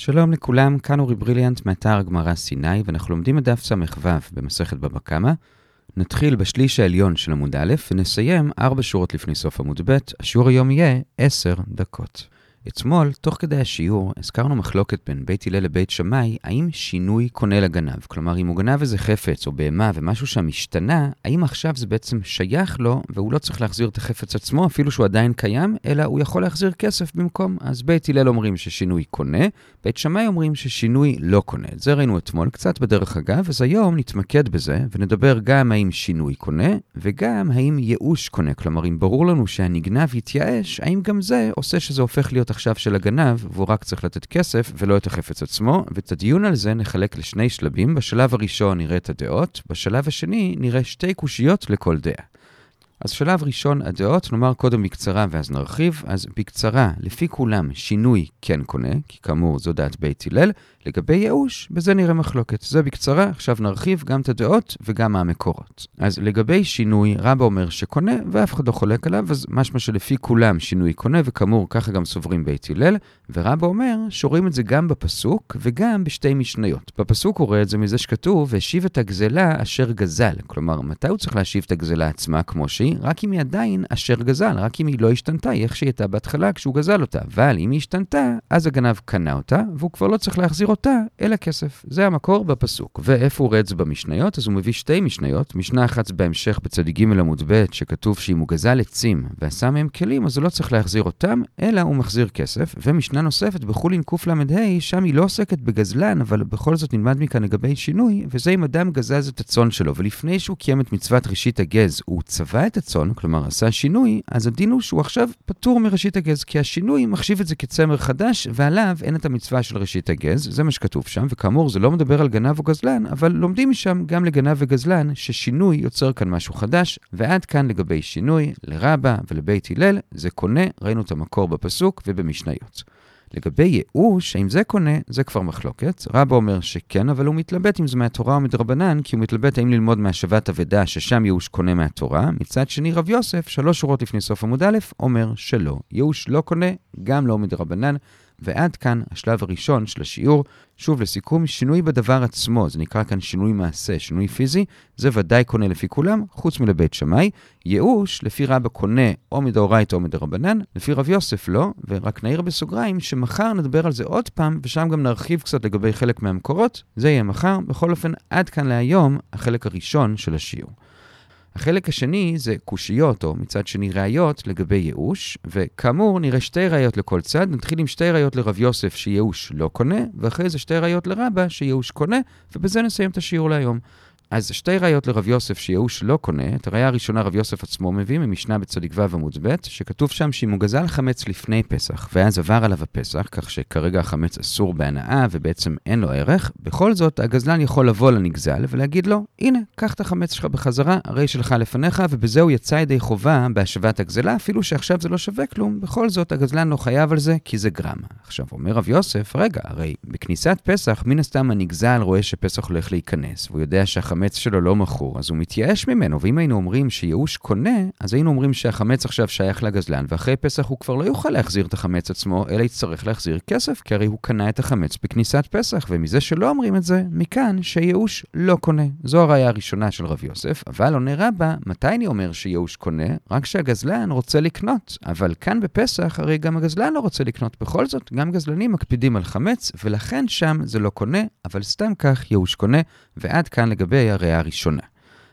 שלום לכולם, כאן אורי בריליאנט מאתר גמרא סיני, ואנחנו לומדים את דף ס"ו במסכת בבא קמא. נתחיל בשליש העליון של עמוד א', ונסיים ארבע שורות לפני סוף עמוד ב', השיעור היום יהיה עשר דקות. אתמול, תוך כדי השיעור, הזכרנו מחלוקת בין בית הלל לבית שמאי, האם שינוי קונה לגנב. כלומר, אם הוא גנב איזה חפץ או בהמה ומשהו שם השתנה, האם עכשיו זה בעצם שייך לו, והוא לא צריך להחזיר את החפץ עצמו, אפילו שהוא עדיין קיים, אלא הוא יכול להחזיר כסף במקום. אז בית הלל אומרים ששינוי קונה, בית שמאי אומרים ששינוי לא קונה. את זה ראינו אתמול קצת בדרך אגב, אז היום נתמקד בזה, ונדבר גם האם שינוי קונה, וגם האם ייאוש קונה. כלומר, אם ברור לנו שהנגנב יתייאש, האם גם זה עושה שזה הופך להיות עכשיו של הגנב, והוא רק צריך לתת כסף ולא את החפץ עצמו, ואת הדיון על זה נחלק לשני שלבים. בשלב הראשון נראה את הדעות, בשלב השני נראה שתי קושיות לכל דעה. אז שלב ראשון, הדעות, נאמר קודם בקצרה ואז נרחיב. אז בקצרה, לפי כולם, שינוי כן קונה, כי כאמור זו דעת בית הלל. לגבי ייאוש, בזה נראה מחלוקת. זה בקצרה, עכשיו נרחיב גם את הדעות וגם המקורות. אז לגבי שינוי, רבא אומר שקונה, ואף אחד לא חולק עליו, אז משמע שלפי כולם שינוי קונה, וכאמור, ככה גם סוברים בית הלל, ורבא אומר שרואים את זה גם בפסוק וגם בשתי משניות. בפסוק הוא רואה את זה מזה שכתוב, והשיב את הגזלה אשר גזל. כלומר, מתי הוא צריך להשיב את הגזלה עצמה כמו שהיא? רק אם היא עדיין אשר גזל, רק אם היא לא השתנתה, היא איך שהיא הייתה בהתחלה כשהוא גזל אותה. אבל אם היא השתנתה, אז הגנב קנה אותה, והוא כבר לא צריך להחזיר אותה, אלא כסף. זה המקור בפסוק. ואיפה הוא זה במשניות? אז הוא מביא שתי משניות. משנה אחת בהמשך בצדיק ג' עמוד ב', שכתוב שאם הוא גזל עצים ועשה מהם כלים, אז הוא לא צריך להחזיר אותם, אלא הוא מחזיר כסף. ומשנה נוספת בחולין קל"ה, שם היא לא עוסקת בגזלן, אבל בכל זאת נלמד מכאן לגבי שינוי, וזה אם אדם גזז את הצאן שלו, ולפני שהוא קיים את מצוות ראשית הגז, הוא צבע את הצאן, כלומר עשה שינוי, אז הדין הוא שהוא עכשיו פטור מראשית הגז, כי השינוי מחשיב את זה כצמר חדש, ועליו אין את המצווה של ראשית הגז, זה מה שכתוב שם, וכאמור זה לא מדבר על גנב או גזלן, אבל לומדים משם גם לגנב וגזלן, ששינוי יוצר כאן משהו חדש, ועד כאן לגבי שינוי, לרבה ולבית הלל, זה קונה, ראינו את המקור בפסוק ובמשניות. לגבי ייאוש, האם זה קונה, זה כבר מחלוקת. רבא אומר שכן, אבל הוא מתלבט אם זה מהתורה או מדרבנן, כי הוא מתלבט האם ללמוד מהשבת אבדה, ששם ייאוש קונה מהתורה. מצד שני, רב יוסף, שלוש שורות לפני סוף עמוד א', אומר שלא. ייאוש לא קונה, גם לא מדרבנן. ועד כאן השלב הראשון של השיעור. שוב, לסיכום, שינוי בדבר עצמו, זה נקרא כאן שינוי מעשה, שינוי פיזי, זה ודאי קונה לפי כולם, חוץ מלבית שמאי. ייאוש, לפי רבא קונה או מדאורייתא או מדרבנן, לפי רב יוסף לא, ורק נעיר בסוגריים שמחר נדבר על זה עוד פעם, ושם גם נרחיב קצת לגבי חלק מהמקורות, זה יהיה מחר. בכל אופן, עד כאן להיום, החלק הראשון של השיעור. החלק השני זה קושיות, או מצד שני ראיות לגבי ייאוש, וכאמור נראה שתי ראיות לכל צד. נתחיל עם שתי ראיות לרב יוסף שייאוש לא קונה, ואחרי זה שתי ראיות לרבה שייאוש קונה, ובזה נסיים את השיעור להיום. אז שתי ראיות לרב יוסף שייאוש לא קונה, את הראייה הראשונה רב יוסף עצמו מביא ממשנה בצדיק ו' עמוד ב', שכתוב שם שאם הוא גזל חמץ לפני פסח, ואז עבר עליו הפסח, כך שכרגע החמץ אסור בהנאה ובעצם אין לו ערך, בכל זאת הגזלן יכול לבוא לנגזל ולהגיד לו, הנה, קח את החמץ שלך בחזרה, הרי שלך לפניך, ובזה הוא יצא ידי חובה בהשבת הגזלה, אפילו שעכשיו זה לא שווה כלום, בכל זאת הגזלן לא חייב על זה, כי זה גרם. עכשיו אומר רב יוסף, רגע, הרי בכניסת פסח, מן הסתם הנגזל רואה שפסח הולך להיכנס, והוא יודע שהחמץ החמץ שלו לא מכור, אז הוא מתייאש ממנו, ואם היינו אומרים שייאוש קונה, אז היינו אומרים שהחמץ עכשיו שייך לגזלן, ואחרי פסח הוא כבר לא יוכל להחזיר את החמץ עצמו, אלא יצטרך להחזיר כסף, כי הרי הוא קנה את החמץ בכניסת פסח, ומזה שלא אומרים את זה, מכאן שייאוש לא קונה. זו הראייה הראשונה של רב יוסף, אבל עונה רבה, מתי אני אומר שייאוש קונה? רק שהגזלן רוצה לקנות, אבל כאן בפסח הרי גם הגזלן לא רוצה לקנות. בכל זאת, גם גזלנים מקפידים על חמץ, ולכן שם זה לא קונה, אבל סתם כך ייאוש קונה, ועד כאן לגבי הראייה הראשונה.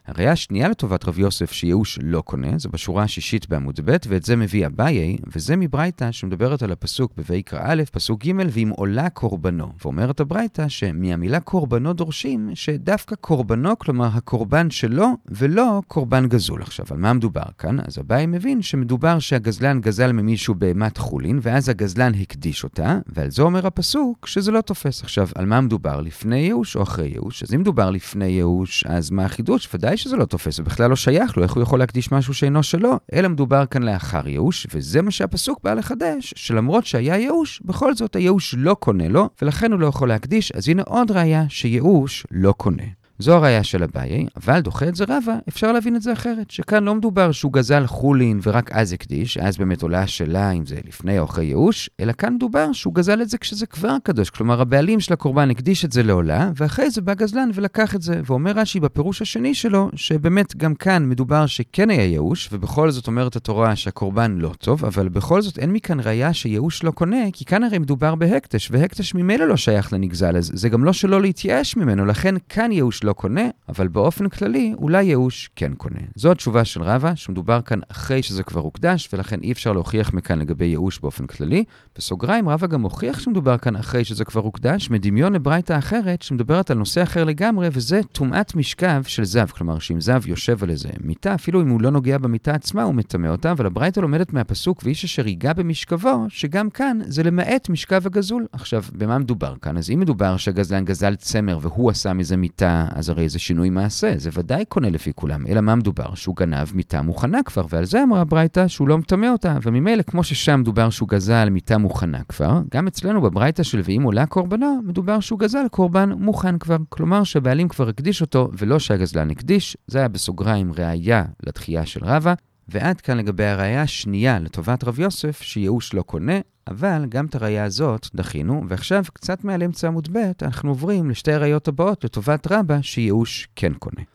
הראייה השנייה לטובת רב יוסף שייאוש לא קונה, זה בשורה השישית בעמוד ב', ואת זה מביא אביי, וזה מברייתא שמדברת על הפסוק בויקרא א', פסוק ג', ואם עולה קורבנו. ואומרת הברייתא שמהמילה קורבנו דורשים שדווקא קורבנו, כלומר הקורבן שלו, ולא קורבן גזול. עכשיו, על מה מדובר כאן? אז אביי מבין שמדובר שהגזלן גזל ממישהו בהמת חולין, ואז הגזלן הקדיש אותה, ועל זה אומר הפסוק שזה לא תופס. עכשיו, על מה מדובר? לפני ייאוש או אחרי ייאוש? אז אם מדובר לפני ייאוש, אז מה החידוש? ודאי ודאי שזה לא תופס, זה בכלל לא שייך לו, איך הוא יכול להקדיש משהו שאינו שלו? אלא מדובר כאן לאחר ייאוש, וזה מה שהפסוק בא לחדש, שלמרות שהיה ייאוש, בכל זאת הייאוש לא קונה לו, ולכן הוא לא יכול להקדיש, אז הנה עוד ראיה שייאוש לא קונה. זו הראייה של אביי, אבל דוחה את זה רבא, אפשר להבין את זה אחרת, שכאן לא מדובר שהוא גזל חולין ורק אז הקדיש, אז באמת עולה השאלה אם זה לפני או אחרי ייאוש, אלא כאן מדובר שהוא גזל את זה כשזה כבר קדוש, כלומר הבעלים של הקורבן הקדיש את זה לעולה, ואחרי זה בא גזלן ולקח את זה, ואומר רש"י בפירוש השני שלו, שבאמת גם כאן מדובר שכן היה ייאוש, ובכל זאת אומרת התורה שהקורבן לא טוב, אבל בכל זאת אין מכאן ראייה שייאוש לא קונה, כי כאן הרי מדובר בהקדש, והקדש ממילא לא שייך לנגזל, אז זה גם לא שלא להתייאש ממנו, לכן כאן לא קונה, אבל באופן כללי, אולי ייאוש כן קונה. זו התשובה של רבא, שמדובר כאן אחרי שזה כבר הוקדש, ולכן אי אפשר להוכיח מכאן לגבי ייאוש באופן כללי. בסוגריים, רבא גם הוכיח שמדובר כאן אחרי שזה כבר הוקדש, מדמיון לברייתא אחרת, שמדברת על נושא אחר לגמרי, וזה טומאת משכב של זב. כלומר, שאם זב יושב על איזה מיטה, אפילו אם הוא לא נוגע במיטה עצמה, הוא מטמא אותה, אבל הברייתא לומדת מהפסוק, ואיש אשר ייגע במשכבו, שגם כאן זה למעט משכב הגזול. עכשיו, במה מדובר כאן? אז אם מדובר שהגזלן גזל צמר והוא עשה מזה מיטה, אז הרי זה שינוי מעשה, זה ודאי קונה לפי כולם. אלא מה מדובר? שהוא גנב מיטה מוכנה כבר, ועל זה אמרה ברייתא שהוא לא מטמא אותה. וממילא, כמו ששם מדובר שהוא גזל מיטה מוכנה כבר, גם אצלנו בברייתא של ואם עולה קורבנו, מדובר שהוא גזל קורבן מוכן כבר. כלומר שהבעלים כבר הקדיש אותו, ולא שהגזלן הקדיש. זה היה בסוגריים ראייה לתחייה של רבא. ועד כאן לגבי הראייה השנייה לטובת רב יוסף, שייאוש לא קונה, אבל גם את הראייה הזאת דחינו, ועכשיו, קצת מעל אמצע עמוד ב', אנחנו עוברים לשתי הראיות הבאות לטובת רבא, שייאוש כן קונה.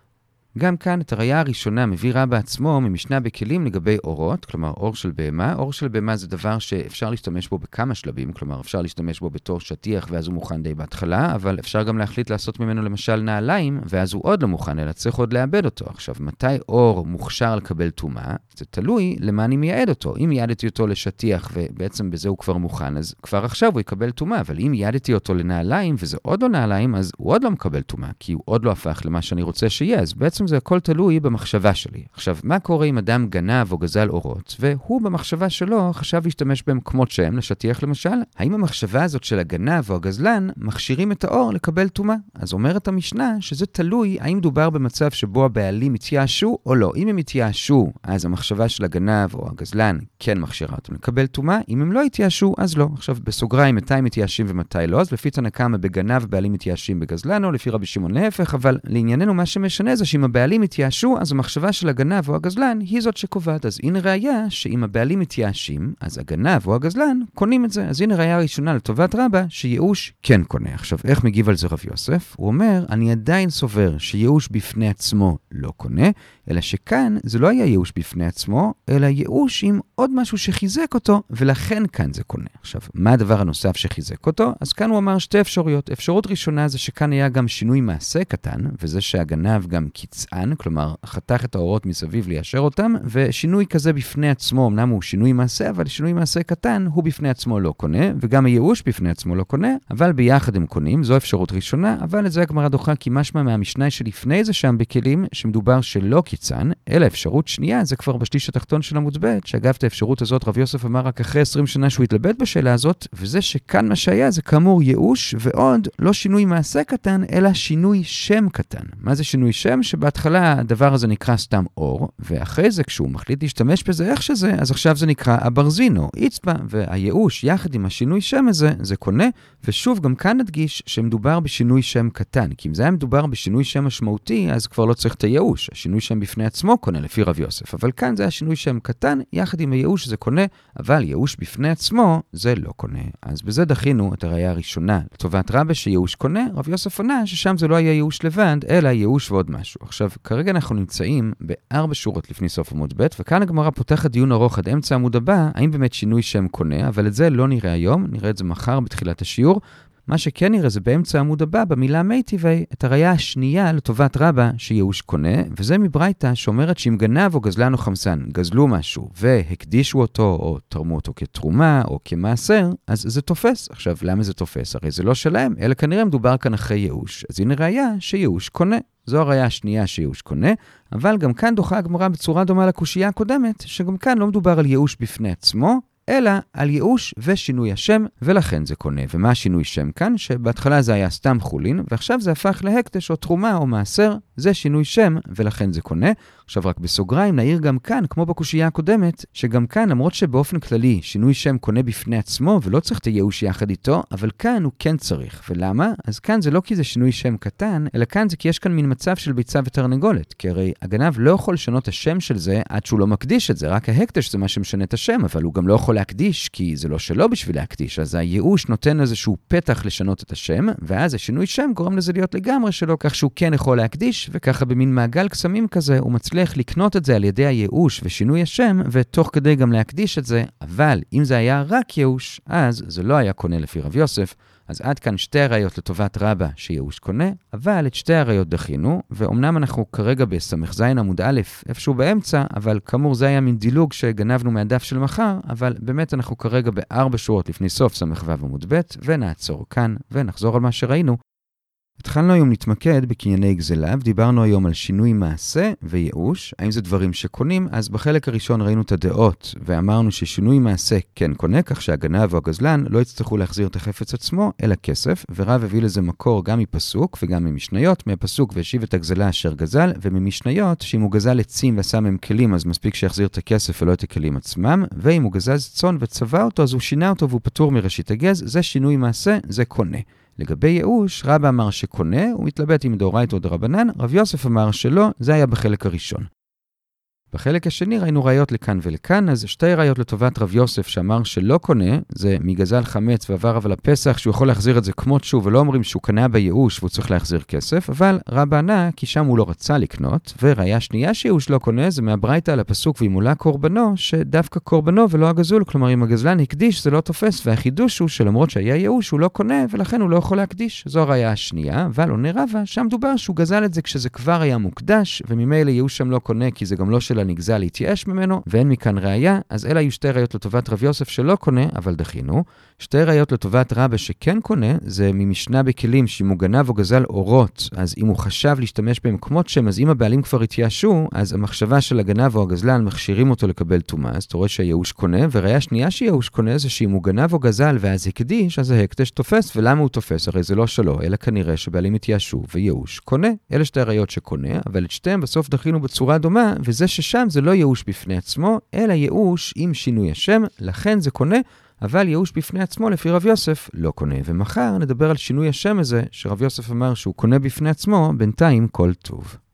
גם כאן את הראייה הראשונה מביא רבא עצמו ממשנה בכלים לגבי אורות, כלומר אור של בהמה. אור של בהמה זה דבר שאפשר להשתמש בו בכמה שלבים, כלומר אפשר להשתמש בו בתור שטיח ואז הוא מוכן די בהתחלה, אבל אפשר גם להחליט לעשות ממנו למשל נעליים, ואז הוא עוד לא מוכן, אלא צריך עוד לאבד אותו. עכשיו, מתי אור מוכשר לקבל טומאה? זה תלוי למה אני מייעד אותו. אם ייעדתי אותו לשטיח ובעצם בזה הוא כבר מוכן, אז כבר עכשיו הוא יקבל טומאה, אבל אם ייעדתי אותו לנעליים וזה עוד לא נעליים, אז הוא עוד לא מקבל טומאה, כי הוא עוד לא הפך למה שאני רוצה שיהיה, אז בעצם זה הכל תלוי במחשבה שלי. עכשיו, מה קורה אם אדם גנב או גזל אורות, והוא במחשבה שלו חשב להשתמש בהם כמות שהם, לשטיח למשל? האם המחשבה הזאת של הגנב או הגזלן מכשירים את האור לקבל טומאה? אז אומרת המשנה שזה תלוי האם מדובר במצב שבו הבעלים התייאשו או לא. אם הם התייאשו, אז המחשבה של הגנב או הגזלן כן מכשירה אותם לקבל טומאה, אם הם לא התייאשו, אז לא. עכשיו, בסוגריים, מתי מתייאשים ומתי לא, אז לפי תנא קמא בגנב בעלים מתייאשים בגזלן, או לפי רבי שמעון להפך, אבל לענייננו מה שמשנה זה שאם הבעלים התייאשו, אז המחשבה של הגנב או הגזלן היא זאת שקובעת. אז הנה ראיה שאם הבעלים מתייאשים, אז הגנב או הגזלן קונים את זה. אז הנה ראיה ראשונה לטובת רבה, שייאוש כן קונה. עכשיו, איך מגיב על זה רב יוסף? הוא אומר, אני עדיין סובר שייאוש בפני עצמו לא קונה, אלא שכאן זה לא היה ייאוש בפני עצמו, אלא ייאוש עם עוד משהו שחיזק אותו, ולכן כאן זה קונה. עכשיו, מה הדבר הנוסף שחיזק אותו? אז כאן הוא אמר שתי אפשרויות. אפשרות ראשונה זה שכאן היה גם שינוי מעשה קטן, וזה שהגנב גם קיצען, כלומר, חתך את האורות מסביב ליישר אותם, ושינוי כזה בפני עצמו, אמנם הוא שינוי מעשה, אבל שינוי מעשה קטן, הוא בפני עצמו לא קונה, וגם הייאוש בפני עצמו לא קונה, אבל ביחד הם קונים, זו אפשרות ראשונה, אבל את זה הגמרא דוחה כי משמע מהמשנה שלפני זה שם בכלים, שמדובר שלא קיצן, אלא אפשרות שנייה, זה כבר בשליש התחתון של עמוד ב', שאגב, את האפשרות הזאת רב יוסף אמר רק אחרי 20 שנה שהוא התלבט בשאלה הזאת, וזה שכאן מה שהיה זה כאמור ייאוש, ועוד לא שינוי מעשה קטן, אלא שינוי שם קטן. מה זה שינוי שם? שבהתחלה הדבר הזה נקרא סתם אור, ואחרי זה כשהוא מחליט להשתמש בזה איך שזה, אז עכשיו זה נקרא אברזינו, איצבע, והייאוש יחד עם השינוי שם הזה, זה קונה, ושוב, גם כאן נדגיש שמדובר בשינוי שם קטן, כי אם זה היה מדובר בשינוי שם משמעותי, אז כבר לא צריך את הייאוש. השינוי שם בפני עצמו קונה לפי רב יוסף, אבל כאן זה היה שינוי שם קטן, יחד עם הייאוש זה קונה, אבל ייאוש בפני עצמו זה לא קונה. אז בזה דחינו את הראייה הראשונה לטובת רבה שייאוש קונה, רב יוסף עונה ששם זה לא היה ייאוש לבד, אלא ייאוש ועוד משהו. עכשיו, כרגע אנחנו נמצאים בארבע שורות לפני סוף עמוד ב', וכאן הגמרא פותחת דיון ארוך עד אמצע עמוד הבא, האם באמת שינוי שם קונה, אבל את זה לא נראה היום, נראה את זה מחר בתחילת השיעור. מה שכן נראה זה באמצע העמוד הבא, במילה מייטיבי, את הראייה השנייה לטובת רבה שייאוש קונה, וזה מברייתא שאומרת שאם גנב או גזלן או חמסן גזלו משהו והקדישו אותו או תרמו אותו כתרומה או כמעשר, אז זה תופס. עכשיו, למה זה תופס? הרי זה לא שלהם, אלא כנראה מדובר כאן אחרי ייאוש. אז הנה ראייה שייאוש קונה. זו הראייה השנייה שייאוש קונה, אבל גם כאן דוחה הגמרא בצורה דומה לקושייה הקודמת, שגם כאן לא מדובר על ייאוש בפני עצמו, אלא על ייאוש ושינוי השם, ולכן זה קונה. ומה השינוי שם כאן? שבהתחלה זה היה סתם חולין, ועכשיו זה הפך להקדש או תרומה או מעשר, זה שינוי שם, ולכן זה קונה. עכשיו רק בסוגריים נעיר גם כאן, כמו בקושייה הקודמת, שגם כאן, למרות שבאופן כללי שינוי שם קונה בפני עצמו ולא צריך את הייאוש יחד איתו, אבל כאן הוא כן צריך. ולמה? אז כאן זה לא כי זה שינוי שם קטן, אלא כאן זה כי יש כאן מין מצב של ביצה ותרנגולת. כי הרי הגנב לא יכול לשנות השם של זה עד שהוא לא מקדיש את זה, רק ההקדש זה מה שמשנה את השם, אבל הוא גם לא יכול להקדיש, כי זה לא שלו בשביל להקדיש, אז הייאוש נותן איזשהו פתח לשנות את השם, ואז השינוי שם גורם לזה להיות לגמרי שלו, כך שהוא כן יכול להקדיש, וככה במין מעגל קסמים כזה, הוא מצליח לקנות את זה על ידי הייאוש ושינוי השם, ותוך כדי גם להקדיש את זה, אבל אם זה היה רק ייאוש, אז זה לא היה קונה לפי רב יוסף. אז עד כאן שתי הראיות לטובת רבא שייאוש קונה, אבל את שתי הראיות דחינו, ואומנם אנחנו כרגע בס"ז עמוד א', איפשהו באמצע, אבל כאמור זה היה מין דילוג שגנבנו מהדף של מחר, אבל באמת אנחנו כרגע בארבע שורות לפני סוף ס"ו עמוד ב', ונעצור כאן, ונחזור על מה שראינו. התחלנו היום להתמקד בקנייני גזלה, ודיברנו היום על שינוי מעשה וייאוש. האם זה דברים שקונים? אז בחלק הראשון ראינו את הדעות, ואמרנו ששינוי מעשה כן קונה, כך שהגנב או הגזלן לא יצטרכו להחזיר את החפץ עצמו, אלא כסף, ורב הביא לזה מקור גם מפסוק וגם ממשניות, מהפסוק והשיב את הגזלה אשר גזל, וממשניות, שאם הוא גזל עצים ועשה מהם כלים, אז מספיק שיחזיר את הכסף ולא את הכלים עצמם, ואם הוא גזז צאן וצבע אותו, אז הוא שינה אותו והוא פטור מראשית הגז, זה שינוי מעשה, זה קונה. לגבי ייאוש, רבא אמר שקונה, הוא מתלבט אם דאורייתא או דרבנן, רב יוסף אמר שלא, זה היה בחלק הראשון. בחלק השני ראינו ראיות לכאן ולכאן, אז שתי ראיות לטובת רב יוסף שאמר שלא קונה, זה מגזל חמץ ועבר אבל הפסח, שהוא יכול להחזיר את זה כמות שהוא, ולא אומרים שהוא קנה בייאוש והוא צריך להחזיר כסף, אבל רבא ענה כי שם הוא לא רצה לקנות, וראיה שנייה שייאוש לא קונה זה מהברייתא על הפסוק וימולא קורבנו, שדווקא קורבנו ולא הגזול, כלומר אם הגזלן הקדיש זה לא תופס, והחידוש הוא שלמרות שהיה ייאוש הוא לא קונה, ולכן הוא לא יכול להקדיש. זו הראיה השנייה, אבל עונה רבא, שם דובר שהוא גזל את זה כשזה כבר היה מוקדש, וממילא לא לא הנגזל להתייאש ממנו, ואין מכאן ראייה, אז אלה היו שתי ראיות לטובת רב יוסף שלא קונה, אבל דחינו. שתי ראיות לטובת רבא שכן קונה, זה ממשנה בכלים שאם הוא גנב או גזל אורות, אז אם הוא חשב להשתמש בהם כמות שהם, אז אם הבעלים כבר התייאשו, אז המחשבה של הגנב או הגזלן מכשירים אותו לקבל טומאה, אז אתה רואה שהייאוש קונה, וראיה שנייה שייאוש קונה זה שאם הוא גנב או גזל ואז הקדיש, אז ההקדש תופס, ולמה הוא תופס? הרי זה לא שלו, אלא כנראה שבעלים התייאשו וייאוש קונה. אלה שתי ראיות שקונה, אבל את שתיהם בסוף דחינו בצורה דומה, וזה ששם זה לא ייאוש בפני עצמו, אלא ייאוש עם שינוי השם, לכן זה קונה. אבל ייאוש בפני עצמו, לפי רב יוסף, לא קונה. ומחר נדבר על שינוי השם הזה, שרב יוסף אמר שהוא קונה בפני עצמו, בינתיים כל טוב.